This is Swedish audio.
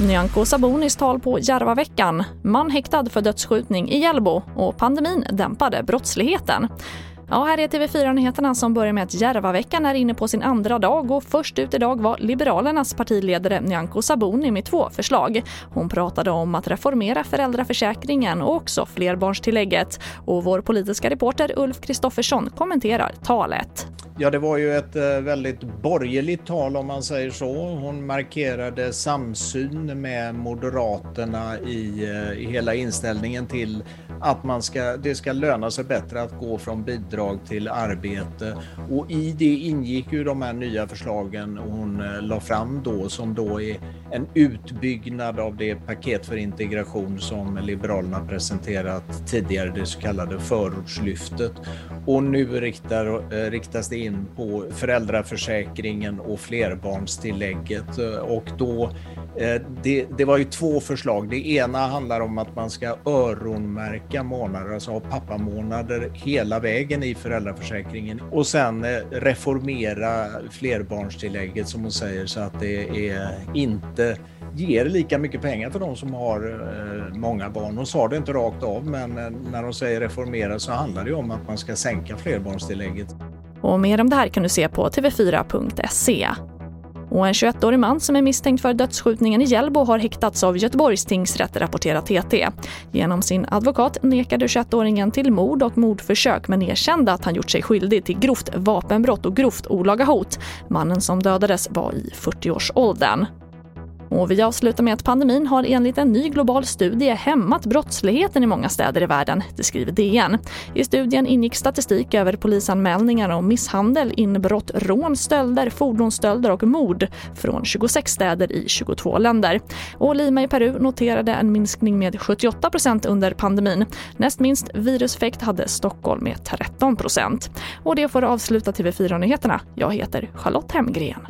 Nyamko Sabunis tal på Järvaveckan. Man häktad för dödsskjutning i Hjällbo och pandemin dämpade brottsligheten. Ja, här är TV4-nyheterna som börjar med att Järvaveckan är inne på sin andra dag och först ut idag var Liberalernas partiledare Nyamko Sabuni med två förslag. Hon pratade om att reformera föräldraförsäkringen och också flerbarnstillägget. Och vår politiska reporter Ulf Kristoffersson kommenterar talet. Ja, det var ju ett eh, väldigt borgerligt tal om man säger så. Hon markerade samsyn med Moderaterna i, eh, i hela inställningen till att man ska, det ska löna sig bättre att gå från bidrag till arbete. Och i det ingick ju de här nya förslagen hon eh, la fram då som då är en utbyggnad av det paket för integration som Liberalerna presenterat tidigare, det så kallade förortslyftet. Och nu riktar, riktas det in in på föräldraförsäkringen och flerbarnstillägget. Eh, och då, eh, det, det var ju två förslag. Det ena handlar om att man ska öronmärka månader, alltså ha pappamånader hela vägen i föräldraförsäkringen och sen eh, reformera flerbarnstillägget som hon säger så att det är inte ger lika mycket pengar till de som har många barn. Hon sa det inte rakt av men när de säger reformera så handlar det om att man ska sänka flerbarnstillägget. Och mer om det här kan du se på tv4.se. Och en 21-årig man som är misstänkt för dödsskjutningen i Hjällbo har häktats av Göteborgs tingsrätt, rapporterar TT. Genom sin advokat nekade 21-åringen till mord och mordförsök men erkände att han gjort sig skyldig till grovt vapenbrott och grovt olaga hot. Mannen som dödades var i 40-årsåldern. Och vi avslutar med att pandemin har enligt en ny global studie hämmat brottsligheten i många städer i världen, det skriver DN. I studien ingick statistik över polisanmälningar om misshandel, inbrott, rån, stölder, fordonsstölder och mord från 26 städer i 22 länder. Och Lima i Peru noterade en minskning med 78% under pandemin. Näst minst viruseffekt hade Stockholm med 13 Och det får avsluta TV4-nyheterna. Jag heter Charlotte Hemgren.